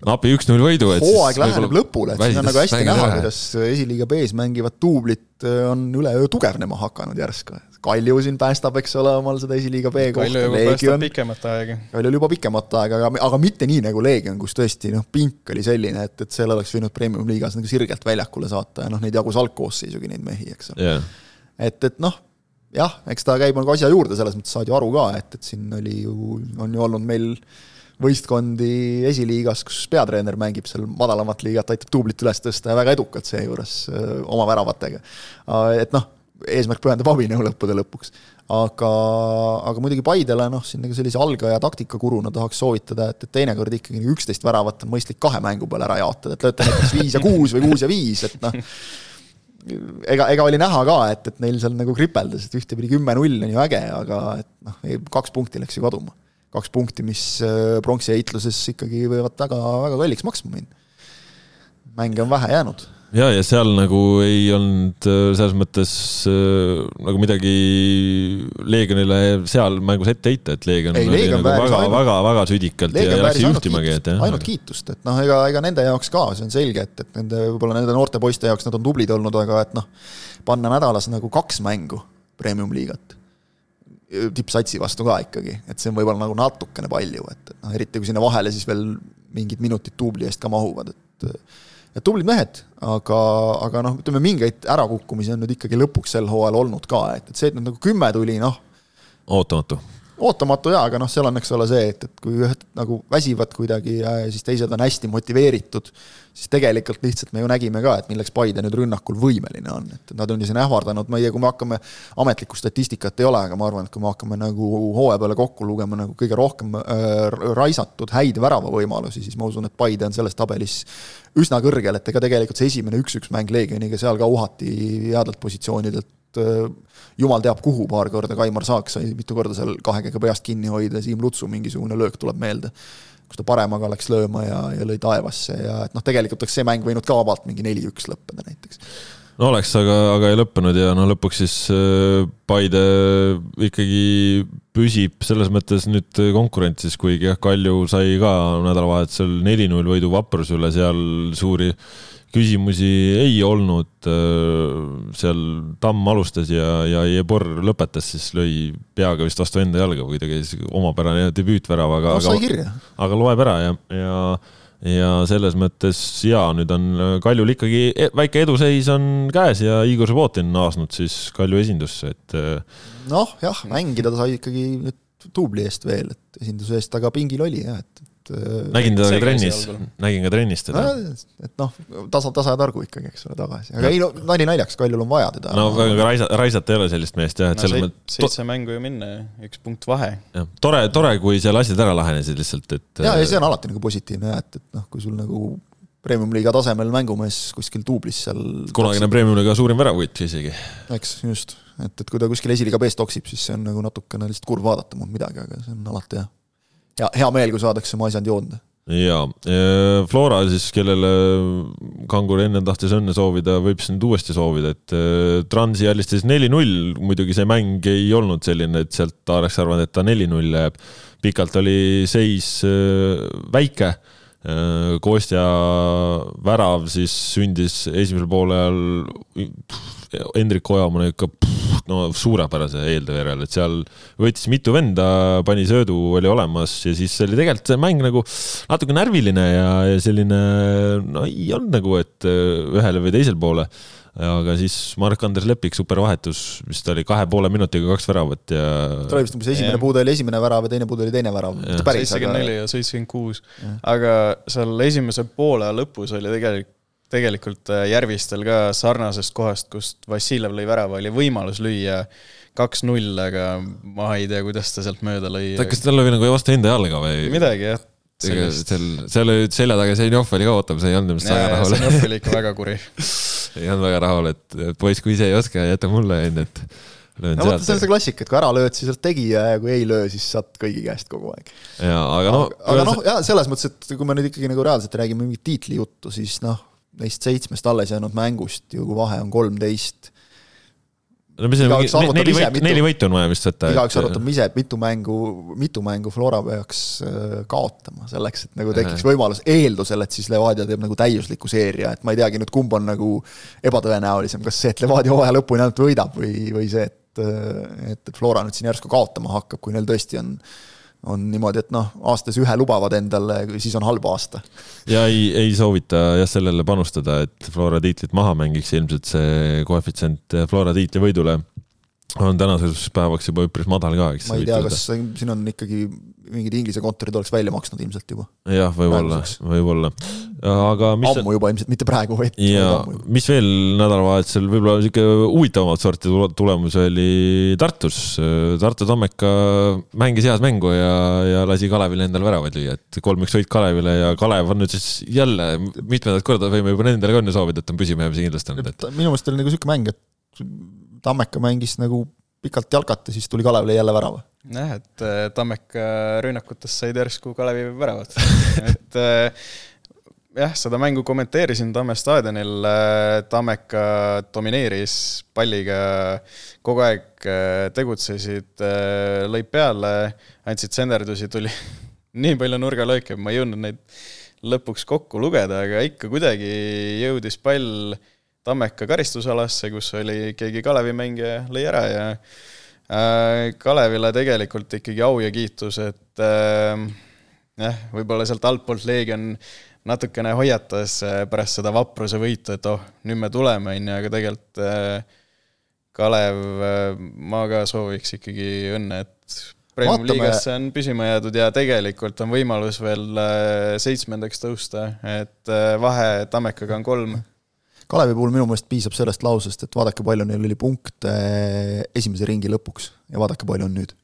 napi üks-null võidu.
hooaeg läheneb lõpule, et siin on nagu hästi näha, kuidas esiliiga B-s mängivad duublit on üleöö tugevnema hakanud järsku. Kalju siin päästab, eks ole, omal seda esiliiga B kohta.
Kalju juba päästab pikemat aega.
Kaljul juba pikemat aega, aga, aga mitte nii nagu Leegion, kus tõesti noh, pink oli selline, et, et seal oleks võinud premium-liigas nagu sirgelt väljakule saata ja noh, neid jagus algkoosseisugi, neid mehi, eks ole
yeah..
et, et noh, jah, eks ta käib nagu asja juurde, selles mõttes saadi aru ka, et, et siin oli ju, on ju olnud meil võistkondi esiliigas, kus peatreener mängib seal madalamat liigat, aitab duublit üles tõsta ja väga edukalt seejuures oma väravatega. et noh, eesmärk pühendab abinõu lõppude lõpuks. aga, aga muidugi Paidele noh, siin nagu sellise algaja taktikakuruna tahaks soovitada, et, et teinekord ikkagi nagu üksteist väravat on mõistlik kahe mängu peale ära jaotada, et lööte näiteks viis ja kuus või kuus ja viis, et noh, ega, ega oli näha ka, et, et neil seal nagu kripeldas, et ühtepidi kümme-null on ju äge, aga et noh, kaks punkti läks ju kaduma. Kaks punkti, mis äh, pronksi heitluses ikkagi võivad väga, väga kalliks maksma minna. mänge on vähe jäänud
ja, ja seal nagu ei olnud äh, selles mõttes äh, nagu midagi Leegionile seal mängus ette heita, et Leegion ei, oli nagu väga, väga, väga südikalt Leegion ja läks juhtimagi,
et jah. ainult kiitust, et noh, ega, ega nende jaoks ka, see on selge, et, et nende, võib-olla nende noorte poiste jaoks nad on tublid olnud, aga et noh, panna nädalas nagu kaks mängu premium-liigat tippsatsi vastu ka ikkagi, et see on võib-olla nagu natukene palju, et, et noh, eriti kui sinna vahele siis veel mingid minutid duubli eest ka mahuvad, et et tublid mehed, aga, aga noh, ütleme mingeid ärakukkumisi on nüüd ikkagi lõpuks sel hooajal olnud ka, et, et see, et nüüd nagu kümme tuli, noh.
ootamatu.
Ootamatu jaa, aga noh, seal on, eks ole, see, et, et kui ühed nagu väsivad kuidagi ja siis teised on hästi motiveeritud siis tegelikult lihtsalt me ju nägime ka, et milleks Paide nüüd rünnakul võimeline on, et nad on ju siin ähvardanud, ma ei tea, kui me hakkame, ametlikku statistikat ei ole, aga ma arvan, et kui me hakkame nagu hooaja peale kokku lugema nagu kõige rohkem äh, raisatud häid väravavõimalusi, siis ma usun, et Paide on selles tabelis üsna kõrgel, et ega tegelikult see esimene üks-üks mäng Leegioniga seal ka uhati headelt positsioonidelt jumal teab kuhu paar korda, Kaimar Saak sai mitu korda seal kahe käega peast kinni hoida, Siim Lutsu mingisugune löök tuleb meelde kus ta paremaga läks lööma ja, ja lõi taevasse ja et noh, tegelikult oleks see mäng võinud ka vabalt mingi neli-üks lõppeda näiteks.
no oleks, aga, aga ei lõppenud ja no lõpuks siis äh, Paide ikkagi püsib selles mõttes nüüd konkurentsis, kuigi jah, Kalju sai ka nädalavahetusel neli-null võidu Vapruse üle, seal suuri küsimusi ei olnud. seal Tamm alustas ja, ja Jebor lõpetas, siis lõi peaga vist vastu enda jalga või kuidagi omapärane debüütvärav, aga
no,, aga,
aga loeb ära ja, ja ja selles mõttes jaa, nüüd on Kaljul ikkagi e, väike eduseis on käes ja Igor Subbotin naasnud siis Kalju esindusse, et.
noh, jah, mängida ta sai ikkagi nüüd duubli eest veel, et esinduse eest, aga pingil oli jah, et
et nägin teda ka trennis, nägin ka trennis teda
no,. et noh, tasa, tasa ja targu ikkagi, eks ole, tagasi, aga ja. ei no nali naljaks, Kaljul on vaja teda.
no aga raisa, raisata ei ole sellist meest jah, et
no, selles mõttes. seitse mängu ju minna ja üks punkt vahe.
jah, tore, tore, kui seal asjad ära lahenesid lihtsalt, et.
ja, ja see on alati nagu positiivne jah, et, et noh, kui sul nagu premium-liiga tasemel mängumees kuskil duublis seal.
kunagine premium-liiga suurim väravvõit isegi.
eks, just, et, et kui ta kuskil esiliiga B-s toksib, siis see on nagu natukene lihtsalt kurb vaadata, muud midagi, aga see on alati hea hea, hea meel, kui saadakse oma asjad joonde
ja Flora siis, kellele Kangur enne tahtis õnne soovida, võib siis nüüd uuesti soovida, et Transi alistas neli-null, muidugi see mäng ei olnud selline, et sealt oleks arvanud, et ta neli-null jääb. pikalt oli seis väike. Kostja värav siis sündis esimesel poolel Hendrik Ojamaa ikka no suurepärase eeltöö et seal võttis mitu venda, pani söödu, oli olemas ja siis oli tegelikult see mäng nagu natuke närviline ja, ja selline no ei olnud nagu, et äh, ühele või teisele poole aga siis Mark-Andres Lepik, supervahetus, vist oli kahe poole minutiga kaks väravat ja.
ta oli vist umbes esimene yeah. puude oli esimene värav ja teine puude oli teine värav.
seitsekümmend neli ja seitsekümmend kuus, aga seal esimese poole lõpus oli tegelikult tegelikult äh, Järvistel ka sarnasest kohast, kust Vassiljev lõi värava, oli võimalus lüüa kaks-null, aga ma ei tea, kuidas ta sealt mööda lõi.
kas tal oli nagu vastu enda jalga või?
midagi jah.
ega seal, seal oli selja taga Zenjov oli ka ootamas, ei olnud ilmselt väga rahul.
Zenjov oli ikka väga kuri (laughs)
ei olnud väga rahul, et poiss, kui ise ei oska, jäta mulle, onju, et
no vot, see on see klassika, et kui ära lööd, siis tegija ja kui ei löö, siis saad kõigi käest kogu aeg.
jaa, aga noh.
aga noh, jaa, selles mõttes, et kui me nüüd ikkagi nagu reaalselt räägime mingit tiitlijuttu, siis noh, neist seitsmest alles jäänud mängust ju vahe on kolmteist.
no mis see, neli võitu, neli võitu on vaja vist võtta.
igaüks arvutab ise, et mitu mängu, mitu mängu Flora peaks äh, kaotama selleks, et nagu tekiks võimalus, eeldusel, et siis Levadia teeb nagu täiusliku seeria, et ma ei teagi nüüd, kumb on nagu ebatõenäolisem, kas see, et Levadia hooaja lõpuni ainult võidab või, või see, et, äh, et, Flora nüüd siin järsku kaotama hakkab, kui neil tõesti on on niimoodi, et noh, aastas ühe lubavad endale, siis on halb aasta.
ja ei, ei soovita jah sellele panustada, et Flora tiitlit maha mängiks, ilmselt see koefitsient Flora tiitli võidule on tänaseks päevaks juba üpris madal ka, eks.
ma ei tea, kas siin on ikkagi mingid Inglise kontorid oleks välja maksnud ilmselt juba.
jah, võib-olla, võib-olla, aga mis
ammu juba ilmselt, mitte praegu, vaid
ja mis veel nädalavahetusel võib-olla niisugune huvitavamat sorti tulemus oli Tartus. Tartu Tammeka mängis head mängu ja, ja lasi Kalevile endale väravaid lüüa, et kolm-üks võit Kalevile ja Kalev on nüüd siis jälle mitmendat korda võime juba nendele ka õnne soovida, et on püsimehe kindlasti olnud, et
minu meelest oli nagu niisugune mäng, et Tammeka mängis nagu pikalt jalkat ja siis tuli Kalevile jälle värav.
jah, et äh, Tammeka rünnakutest said järsku Kalevi väravad (laughs) et äh, jah, seda mängu kommenteerisin Tamme staadionil, äh, Tammeka domineeris palliga, kogu aeg tegutsesid, lõid peale, andsid senderdusi, tuli (laughs) nii palju nurgalööke, ma ei jõudnud neid lõpuks kokku lugeda, aga ikka kuidagi jõudis pall Tammeka karistusalasse, kus oli keegi Kalevi mängija, lõi ära ja äh, Kalevile tegelikult ikkagi au ja kiitus, et äh, jah, võib-olla sealt altpoolt Leegion natukene hoiatas äh, pärast seda vapruse võitu, et oh, nüüd me tuleme, on ju, aga tegelikult äh, Kalev äh,, ma ka sooviks ikkagi õnne, et Premium liigasse on püsima jäädud ja tegelikult on võimalus veel äh, seitsmendaks tõusta, et äh, vahe Tammekaga on kolm
Kalevi puhul minu meelest piisab sellest lausest, et vaadake, palju neil oli punkte esimese ringi lõpuks ja vaadake, palju on nüüd.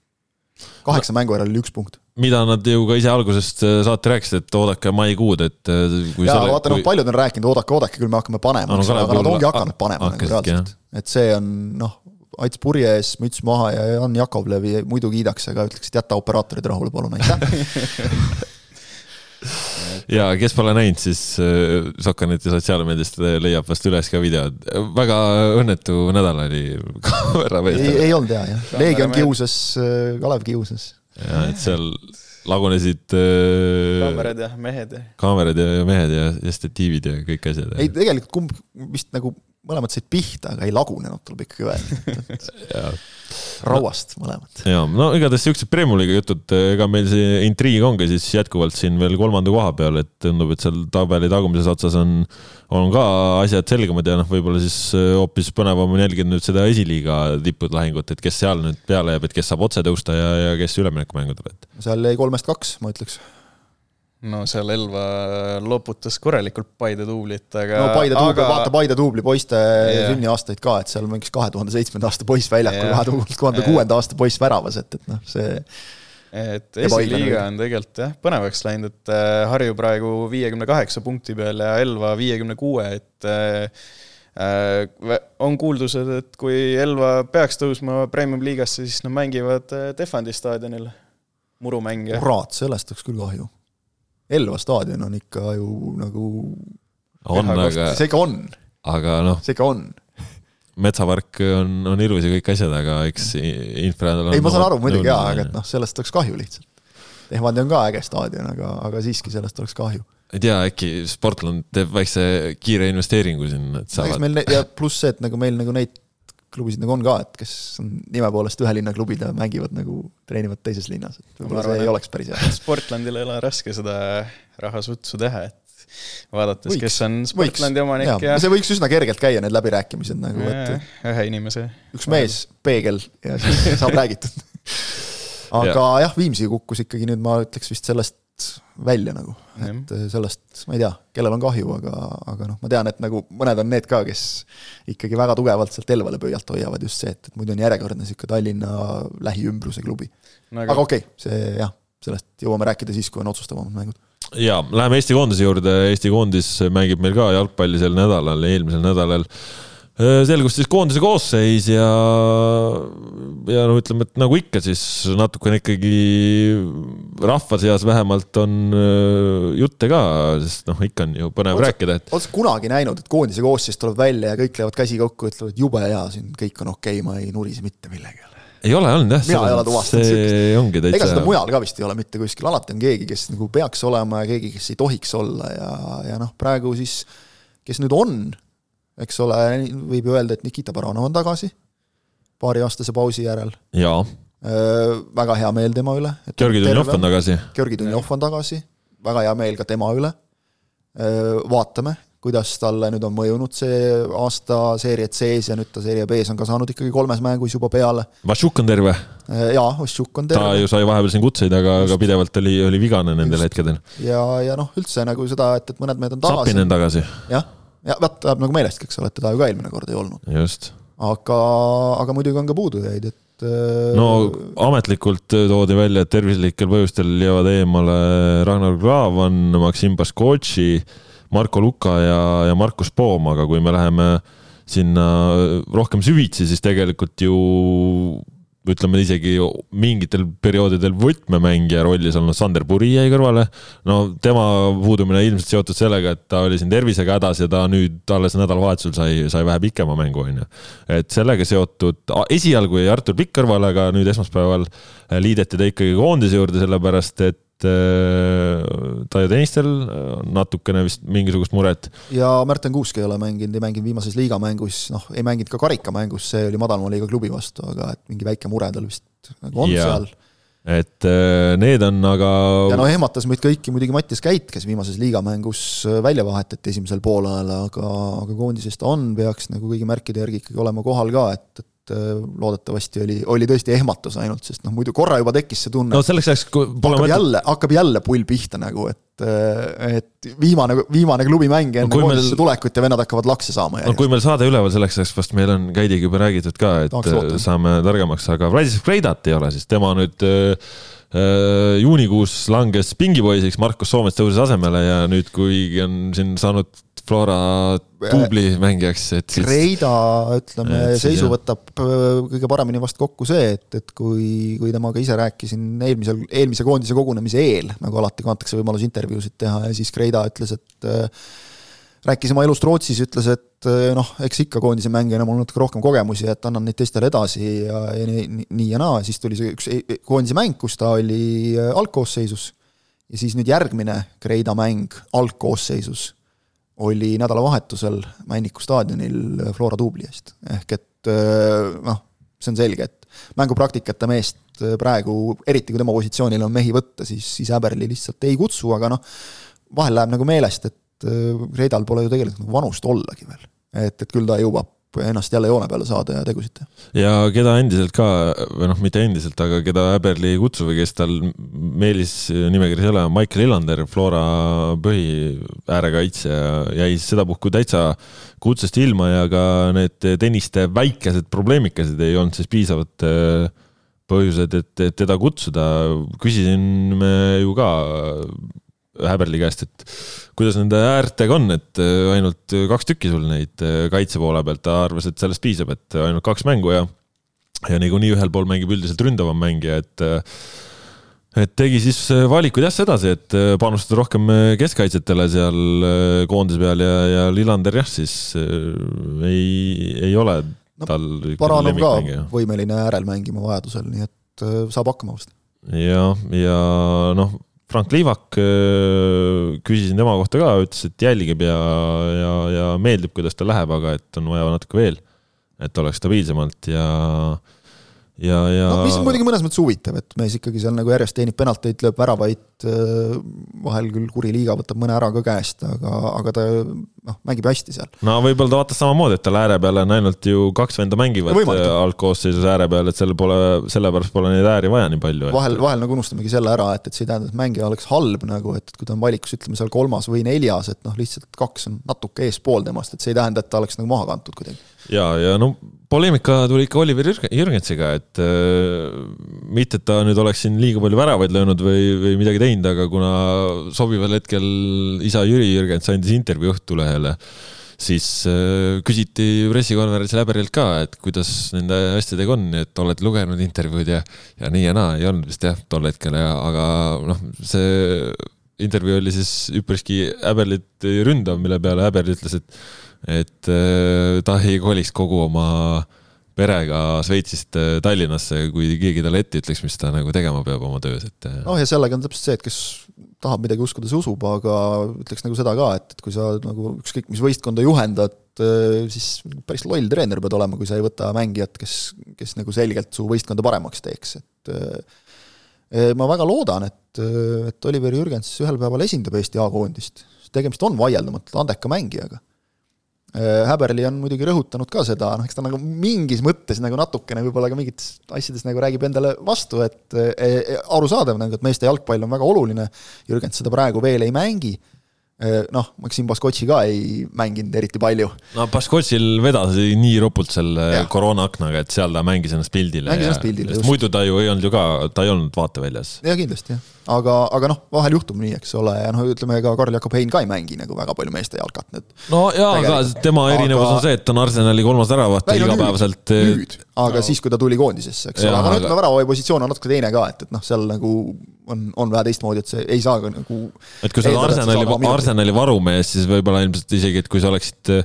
kaheksa no, mängu järel oli üks punkt.
mida nad ju ka ise algusest äh, saate rääkisid, et oodake maikuud, et äh,
kui jaa, vaata noh kui..., paljud on rääkinud, oodake, oodake, küll me hakkame panema no,, aga nad ongi hakanud panema nagu reaalselt. et see on noh, Ats purje ees, müts maha ja Jan Jakovlevi muidu kiidaks, aga ütleks, et jäta operaatorid rahule, palun, aitäh (laughs)
ja kes pole näinud, siis äh, Sokaneti sotsiaalmeediast leiab vast üles ka videod. väga õnnetu nädal oli (laughs)
kaamera pealt. ei, olnud hea jah, Leegion kiusas, äh, Kalev kiusas.
ja et seal lagunesid
kaamerad ja mehed
kaamerad ja, ja mehed ja, ja statiivid ja kõik asjad.
ei, tegelikult kumb vist nagu mõlemad said pihta, aga ei lagunenud, tuleb ikkagi öelda (laughs) rauast mõlemad.
ja no igatahes siuksed Premiumi jutud, ega meil see intriig ongi siis jätkuvalt siin veel kolmanda koha peal, et tundub, et seal tabeli tagumises otsas on, on ka asjad selgemad ja noh, võib-olla siis hoopis põnevam on jälgida nüüd seda esiliiga tippude lahingut, et kes seal nüüd peale jääb, et kes saab otse tõusta ja, ja kes üleminekumängudele, et.
seal jäi kolmest kaks, ma ütleks
no seal Elva loputas korralikult Paide duublit, aga.
no Paide duubli aga..., vaata Paide duubli poiste yeah. sünniaastaid ka, et seal mängis kahe tuhande seitsmenda aasta poiss väljakul yeah., kahe tuhande kuuenda aasta poiss väravas, et, et noh, see.
et esiliiga on tegelikult jah, põnevaks läinud, et äh, Harju praegu viiekümne kaheksa punkti peal ja Elva viiekümne kuue, et äh, äh, on kuuldused, et kui Elva peaks tõusma premium-liigasse, siis nad mängivad Tehvandi staadionil murumänge.
kurat, sellest oleks küll kahju Elva staadion on ikka ju nagu
on, aga
see ikka on.
aga noh.
see ikka on.
metsapark on, on ilus ja kõik asjad, aga eks infra
ei, ma saan aru muidugi jaa, aga et noh, sellest oleks kahju lihtsalt. Tehvandi on ka äge staadion, aga, aga siiski sellest oleks kahju.
ei tea, äkki Sportland teeb väikse kiire investeeringu sinna, et
saavad. ja pluss see, et nagu meil nagu neid klubisid nagu on ka, et kes on nime poolest ühe linna klubid ja mängivad nagu, treenivad teises linnas, et võib-olla see ei oleks päris hea. (laughs)
Sportlandil ei ole raske seda rahasutsu teha, et vaadates, kes on Sportlandi omanik ja,
ja see võiks üsna kergelt käia, need läbirääkimised nagu, et
ühe inimese.
üks mees, peegel ja siis (laughs) saab räägitud aga ja. jah, Viimsi kukkus ikkagi nüüd ma ütleks vist sellest välja nagu, et ja. sellest ma ei tea, kellel on kahju, aga, aga noh, ma tean, et nagu mõned on need ka, kes ikkagi väga tugevalt sealt Elvale pöialt hoiavad, just see, et, et muidu on järjekordne niisugune Tallinna lähiümbruse klubi no,. aga, aga okei okay,, see jah, sellest jõuame rääkida siis, kui on otsustavamad mängud.
ja läheme Eesti koondise juurde, Eesti koondis mängib meil ka jalgpalli sel nädalal, eelmisel nädalal Äh, selgus siis koondise koosseis ja, ja no ütleme, et nagu ikka, siis natukene ikkagi rahva seas vähemalt on jutte ka, sest noh, ikka on ju põnev Otsa, rääkida, et.
oled sa kunagi näinud, et koondise koosseis tuleb välja ja kõik löövad käsi kokku, ütlevad jube hea, siin kõik on okei okay,, ma ei nurise mitte millegi üle?
ei ole olnud jah.
mina ei ole tuvastanud
sihukest.
Ega seda mujal ka vist ei ole mitte kuskil, alati on keegi, kes nagu peaks olema ja keegi, kes ei tohiks olla ja, ja noh, praegu siis, kes nüüd on eks ole, võib ju öelda, et Nikita Baranov on tagasi paariaastase pausi järel.
jaa.
väga hea meel tema üle.
Georgi Dunjov on tagasi.
Georgi Dunjov on tagasi, väga hea meel ka tema üle. vaatame, kuidas talle nüüd on mõjunud see aasta seeriat sees ja nüüd ta seeria B-s on ka saanud ikkagi kolmes mängus juba peale.
Vašuk on terve?
jaa, Vašuk on terve.
ta ju sai vahepeal siin kutseid, aga, aga pidevalt oli, oli vigane nendel Just. hetkedel.
ja, ja noh, üldse nagu seda, et, et mõned mehed on tagasi.
Sapinen tagasi.
jah ja vaat läheb nagu meelestki, eks ole, et teda ju ka eelmine kord ei olnud.
just.
aga, aga muidugi on ka puudujaid, et äh,
no ametlikult toodi välja, et tervislikel põhjustel jäävad eemale Ragnar Klavan, Maksim Baskotši, Marko Luka ja, ja Markus Poom, aga kui me läheme sinna rohkem süvitsi, siis tegelikult ju ütleme isegi mingitel perioodidel võtmemängija rollis olnud Sander Puri jäi kõrvale. no tema puudumine ilmselt seotud sellega, et ta oli siin tervisega hädas ja ta nüüd alles nädalavahetusel sai, sai vähe pikema mängu, on ju. et sellega seotud, esialgu jäi Artur Pikk kõrvale, aga nüüd esmaspäeval liideti ta ikkagi koondise juurde, sellepärast et Äh, Taio Tõnistel on natukene vist mingisugust muret.
ja Märten Kuusk ei ole mänginud, ei mänginud viimases liigamängus, noh, ei mänginud ka karikamängus, see oli madalama liiga klubi vastu, aga et mingi väike mure tal vist nagu on ja. seal.
et äh, need on aga.
ja no ehmatas meid kõiki muidugi Mattias Käit, kes viimases liigamängus äh, välja vahetati esimesel poolajal, aga, aga koondises ta on, peaks nagu kõigi märkide järgi ikkagi olema kohal ka, et, et et äh, loodetavasti oli, oli tõesti ehmatus ainult, sest noh, muidu korra juba tekkis see tunne.
no selleks ajaks, kui
pole hakkab jälle, hakkab jälle pull pihta nagu, et, äh, et viimane, viimane klubimäng enne no, koondisse meil... tulekut ja vennad hakkavad lakse saama.
no kui meil saade üleval selleks ajaks, vast meil on Käidiga juba räägitud ka, et Tahaks äh, saame targemaks, aga Vladislav Kreidat ei ole, siis tema nüüd äh, juunikuus langes pingipoisiks, Markus Soomets tõusis asemele ja nüüd, kui on siin saanud Flora duubli mängijaks, et
siis. Reida, ütleme, seisu võtab äh, kõige paremini vast kokku see, et, et kui, kui temaga ise rääkisin eelmisel, eelmise koondise kogunemise eel, nagu alati kui antakse võimalus intervjuusid teha ja siis Reida ütles, et äh, rääkis oma elust Rootsis, ütles, et noh, eks ikka koondise mängijana mul natuke rohkem kogemusi, et annan neid teistele edasi ja, ja nii, nii ja naa, siis tuli see üks e-, e-, koondise mäng, kus ta oli algkoosseisus. Ja siis nüüd järgmine Kreida mäng algkoosseisus oli nädalavahetusel Männiku staadionil Flora duubli eest, ehk et noh, see on selge, et mängupraktikata meest praegu, eriti kui tema positsioonil on mehi võtta, siis, siis Äberli lihtsalt ei kutsu, aga noh, vahel läheb nagu meelest, et Kreidal pole ju tegelikult nagu vanust ollagi veel. et, et küll ta jõuab ennast jälle joone peale saada ja tegusid teha.
ja keda endiselt ka, või noh, mitte endiselt, aga keda Äberli ei kutsu või kes tal meelis nimekirjas ei ole, Michael Illander, Flora põhiäärekaitsja, jäi sedapuhku täitsa kutsest ilma ja ka need tenniste väikesed probleemikesed ei olnud siis piisavad äh, põhjused, et, teda kutsuda. küsisin me ju ka Häberli käest, et kuidas nende äärtega on, et äh, ainult kaks tükki sul neid äh, kaitse poole pealt, ta arvas, et sellest piisab, et ainult kaks mängu ja ja niikuinii ühel pool mängib üldiselt ründavam mängija, et äh, et tegi siis valikuid jah sedasi, et panustada rohkem keskkaitsetele seal koondise peal ja, ja Lillander jah, siis ei, ei ole no, tal
Baranov ka võimeline äärel mängima vajadusel, nii et saab hakkama vast.
jah, ja noh, Frank Liivak, äh, küsisin tema kohta ka, ütles, et jälgib ja, ja, ja meeldib, kuidas tal läheb, aga et on vaja natuke veel, et oleks stabiilsemalt ja ja, ja
no mis on muidugi mõnes mõttes huvitav, et mees ikkagi seal nagu järjest teenib penalteid, lööb väravaid, äh, vahel küll kuri liiga võtab mõne ära ka käest, aga, aga ta noh, mängib hästi seal.
no võib-olla ta vaatas samamoodi, et tal ääre peal on ainult ju kaks venda mängivad äh, algkoosseisus ääre peal, et seal pole, sellepärast pole neid ääri vaja nii palju.
vahel, vahel nagu unustamegi selle ära, et, et see ei tähenda, et mängija oleks halb nagu, et kui ta on valikus, ütleme seal kolmas või neljas, et noh, lihtsalt kaks on natuke eespool temast, et see ei tähenda, et ta oleks nagu maha kantud kuidagi.
Ja, ja no poleemika tuli ikka Oliver Jürgensiga, et äh, mitte, et ta nüüd oleks siin liiga palju väravaid löönud või, või midagi teinud, aga kuna sobival hetkel isa Jüri Jürgens andis intervjuu Õhtulehele, siis äh, küsiti pressikonverentsil Äberilt ka, et kuidas nende asjadega on, et olete lugenud intervjuud ja, ja nii ja naa, ei olnud vist jah, tol hetkel ja, aga noh, see intervjuu oli siis üpriski Äberlit ründav, mille peale Äberl ütles, et et äh, ta ei koliks kogu oma perega Šveitsist äh, Tallinnasse, kui keegi talle ette ütleks, mis ta nagu tegema peab oma töös, et.
Äh. noh, ja sellega on täpselt see, et kes tahab midagi uskuda, see usub, aga ütleks nagu seda ka, et, et kui sa nagu ükskõik mis võistkonda juhendad, siis päris loll treener pead olema, kui sa ei võta mängijat, kes, kes nagu selgelt su võistkonda paremaks teeks, et ma väga loodan, et, et Oliver Jürgens ühel päeval esindab Eesti A-koondist, tegemist on vaieldamatult andeka mängijaga Häberli on muidugi rõhutanud ka seda, noh, eks ta nagu mingis mõttes nagu natukene võib-olla ka mingites asjades nagu räägib endale vastu, et e, e, arusaadav nagu, et meeste jalgpall on väga oluline, Jürgens seda praegu veel ei mängi Äh, noh, Maksim Baskotši ka ei mänginud eriti palju.
no Baskotšil vedas nii ropult selle koroonaaknaga, et seal ta mängis ennast pildile.
mängis ennast pildile,
just. muidu ta ju ei olnud ju ka, ta ei olnud vaateväljas.
jah, kindlasti jah, aga, aga noh, vahel juhtub nii, eks ole, ja noh, ütleme ka Karl-Jakob Hein ka ei mängi nagu väga palju meeste jalkat, et.
no jaa, aga tema erinevus aga... on see, et on Arsenali kolmas väravat igapäevaselt.
nüüd, aga no. siis, kui ta tuli koondisesse, eks ole, aga no ütleme, väravahoi positsioon on natuke teine ka, et, et noh, seal nagu on, on vähe teistmoodi, et see ei saa ka nagu.
et kui sa oled Arsenali, Arsenali varumees, siis võib-olla ilmselt isegi, et kui sa oleksid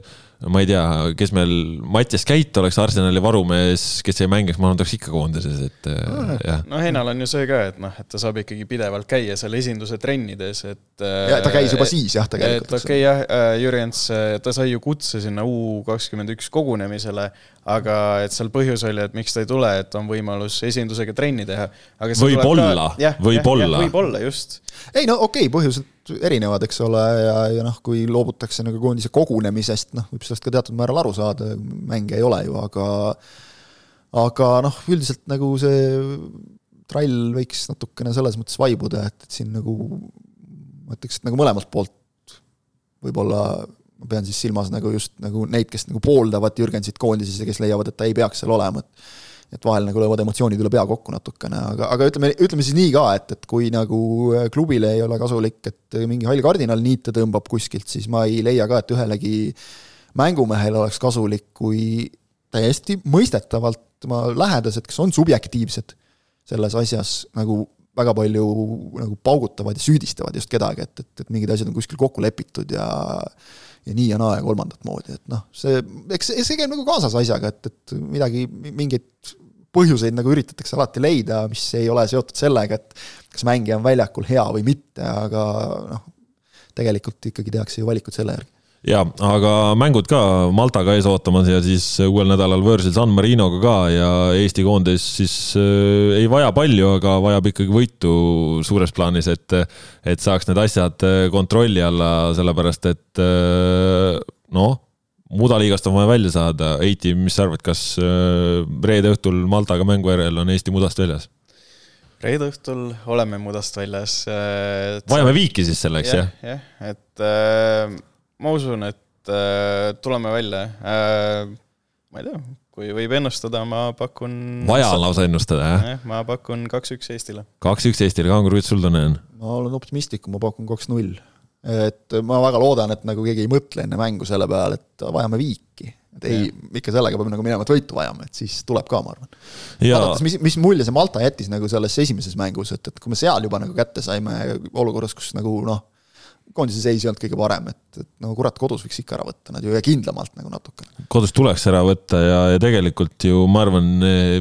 ma ei tea, kes meil, Mattias Käit oleks Arsenali varumees, kes ei mängiks, ma arvan, ta oleks ikka koondises, et äh, jah.
no Heinal on ju see ka, et noh, et ta saab ikkagi pidevalt käia seal esinduse trennides, et.
ja ta käis juba siis jah,
tegelikult. et okei okay, jah, äh, Jürjens, ta sai ju kutse sinna U kakskümmend üks kogunemisele, aga et seal põhjus oli, et miks ta ei tule, et on võimalus esindusega trenni teha.
võib-olla, võib-olla.
võib-olla, just.
ei no okei okay,, põhjused erinevad, eks ole, ja, ja noh, kui loobutakse nagu koondise kogunemisest, noh, võib sellest ka teatud määral aru saada, mänge ei ole ju, aga aga noh, üldiselt nagu see trall võiks natukene selles mõttes vaibuda, et, et siin nagu ma ütleks, et nagu mõlemalt poolt võib-olla ma pean siis silmas nagu just nagu neid, kes nagu pooldavad Jürgensit koondises ja kes leiavad, et ta ei peaks seal olema, et et vahel nagu löövad emotsioonid üle pea kokku natukene, aga, aga ütleme, ütleme siis nii ka, et, et kui nagu äh, klubile ei ole kasulik, et mingi hall kardinal niite tõmbab kuskilt, siis ma ei leia ka, et ühelegi mängumehele oleks kasulik, kui täiesti mõistetavalt tema lähedased, kes on subjektiivsed selles asjas, nagu väga palju nagu paugutavad ja süüdistavad just kedagi, et, et, et mingid asjad on kuskil kokku lepitud ja ja nii ja naa ja kolmandat moodi, et noh, see, eks see käib nagu kaasas asjaga, et, et midagi, mingeid põhjuseid nagu üritatakse alati leida, mis ei ole seotud sellega, et kas mängija on väljakul hea või mitte, aga noh, tegelikult ikkagi tehakse ju valikud selle järgi
ja, aga mängud ka Maltaga ees ootamas ja siis uuel nädalal võõrsil San Marinoga ka ja Eesti koondis siis äh, ei vaja palju, aga vajab ikkagi võitu suures plaanis, et, et saaks need asjad äh, kontrolli alla, sellepärast et äh, noh, mudaliigast on vaja välja saada. Eiti, mis sa arvad, kas äh, reede õhtul Maltaga mängu järel on Eesti mudast väljas?
reede õhtul oleme mudast väljas.
vajame viiki siis selleks, jah?
jah, et äh, ma usun, et äh, tuleme välja äh,. ma ei tea, kui võib ennustada, ma pakun.
vaja on lausa ennustada,
jah? ma pakun kaks-üks Eestile.
kaks-üks Eestile, Kangur, kuidas sul tunne on?
ma olen optimistlikum, ma pakun kaks-null. et ma väga loodan, et nagu keegi ei mõtle enne mängu selle peale, et vajame viiki et ei, ikka sellega peab nagu minema, et võitu vajama, et siis tuleb ka, ma arvan. vaadates, mis, mis mulje see Malta jättis nagu selles esimeses mängus, et, et kui me seal juba nagu kätte saime olukorras, kus nagu noh, koondise seis ei olnud kõige parem, et, et no kurat, kodus võiks ikka ära võtta nad ju ja kindlamalt nagu natukene.
kodus tuleks ära võtta ja, ja tegelikult ju ma arvan,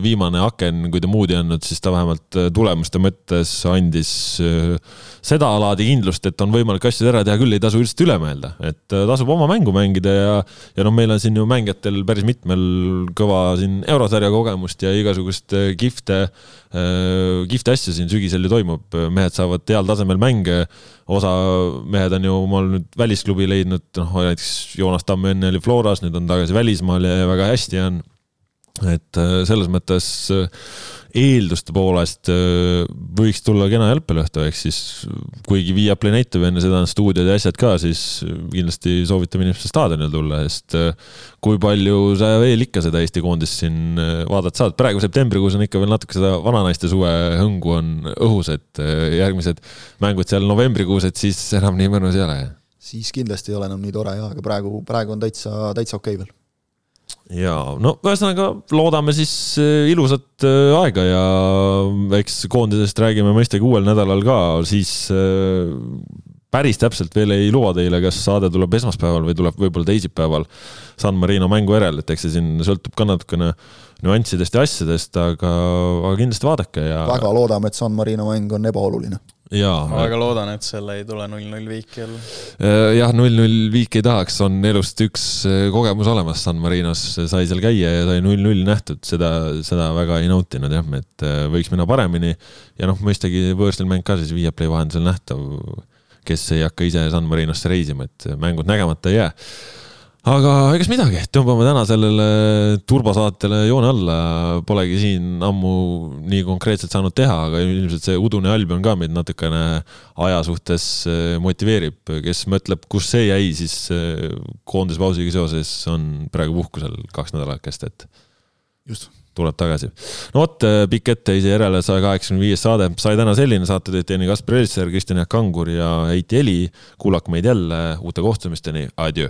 viimane aken, kui ta muud ei andnud, siis ta vähemalt äh, tulemuste mõttes andis äh, seda laadi kindlust, et on võimalik asju ära teha küll, ei tasu üldiselt üle mõelda, et äh, tasub oma mängu mängida ja, ja noh, meil on siin ju mängijatel päris mitmel kõva siin eurosarja kogemust ja igasugust kihvte, kihvte asju siin sügisel ju toimub, mehed saavad heal tasemel mänge osa mehed on ju omal nüüd välisklubi leidnud, noh näiteks Joonas Tamm enne oli Floras, nüüd on tagasi välismaal ja väga hästi on. Et äh, selles mõttes äh, eelduste poolest äh, võiks tulla kena jalgpalliõhtu, ehk siis kuigi Viaplay näitab enne seda stuudiod ja asjad ka, siis kindlasti soovitame inimestel staadionile tulla, sest kui palju sa veel ikka seda Eesti koondist siin vaadata saad, praegu septembrikuus on ikka veel natuke seda vananaiste suve hõngu on õhus, et järgmised mängud seal novembrikuus, et siis enam nii mõnus ei ole
siis kindlasti ei ole enam nii tore ja, aga praegu, praegu on täitsa, täitsa okei okay veel.
Ja no ühesõnaga loodame siis äh, ilusat äh, aega ja eks koondisest räägime mõistagi uuel nädalal ka, siis äh, päris täpselt veel ei luba teile, kas saade tuleb esmaspäeval või tuleb võib-olla teisipäeval San Marino mängu järel, et eks see siin sõltub ka natukene nüanssidest ja asjadest, aga, aga kindlasti vaadake ja.
väga loodame, et San Marino mäng on ebaoluline
jaa.
ma väga loodan, et selle ei tule null-null viik jälle.
Äh, jah, null-null viiki ei tahaks, on elust üks äh, kogemus olemas San Marinos, sai seal käia ja sai null-null nähtud, seda, seda väga ei nautinud jah, et äh, võiks minna paremini. ja noh, mõistagi võõrsil mäng ka siis Viaplay vahendusel nähtav, kes ei hakka ise San Marinosse reisima, et mängud nägemata ei jää aga egas midagi, tõmbame täna sellele turbosaatele joone alla, polegi siin ammu nii konkreetselt saanud teha, aga ilmselt see udune Albion ka meid natukene aja suhtes eh, motiveerib, kes mõtleb, kus see jäi, siis eh, koondispausiga seoses on praegu puhkusel kaks nädalakest, et
just.
Tuleb tagasi. no vot, eh, pikk etteheise järele saja kaheksakümne viies saade. Sai täna selline, saate teid teinud Kaspar Elitser, Kristjan Jaak Kangur ja Heiti Eli. kuulake meid jälle uute kohtumisteni, adjöö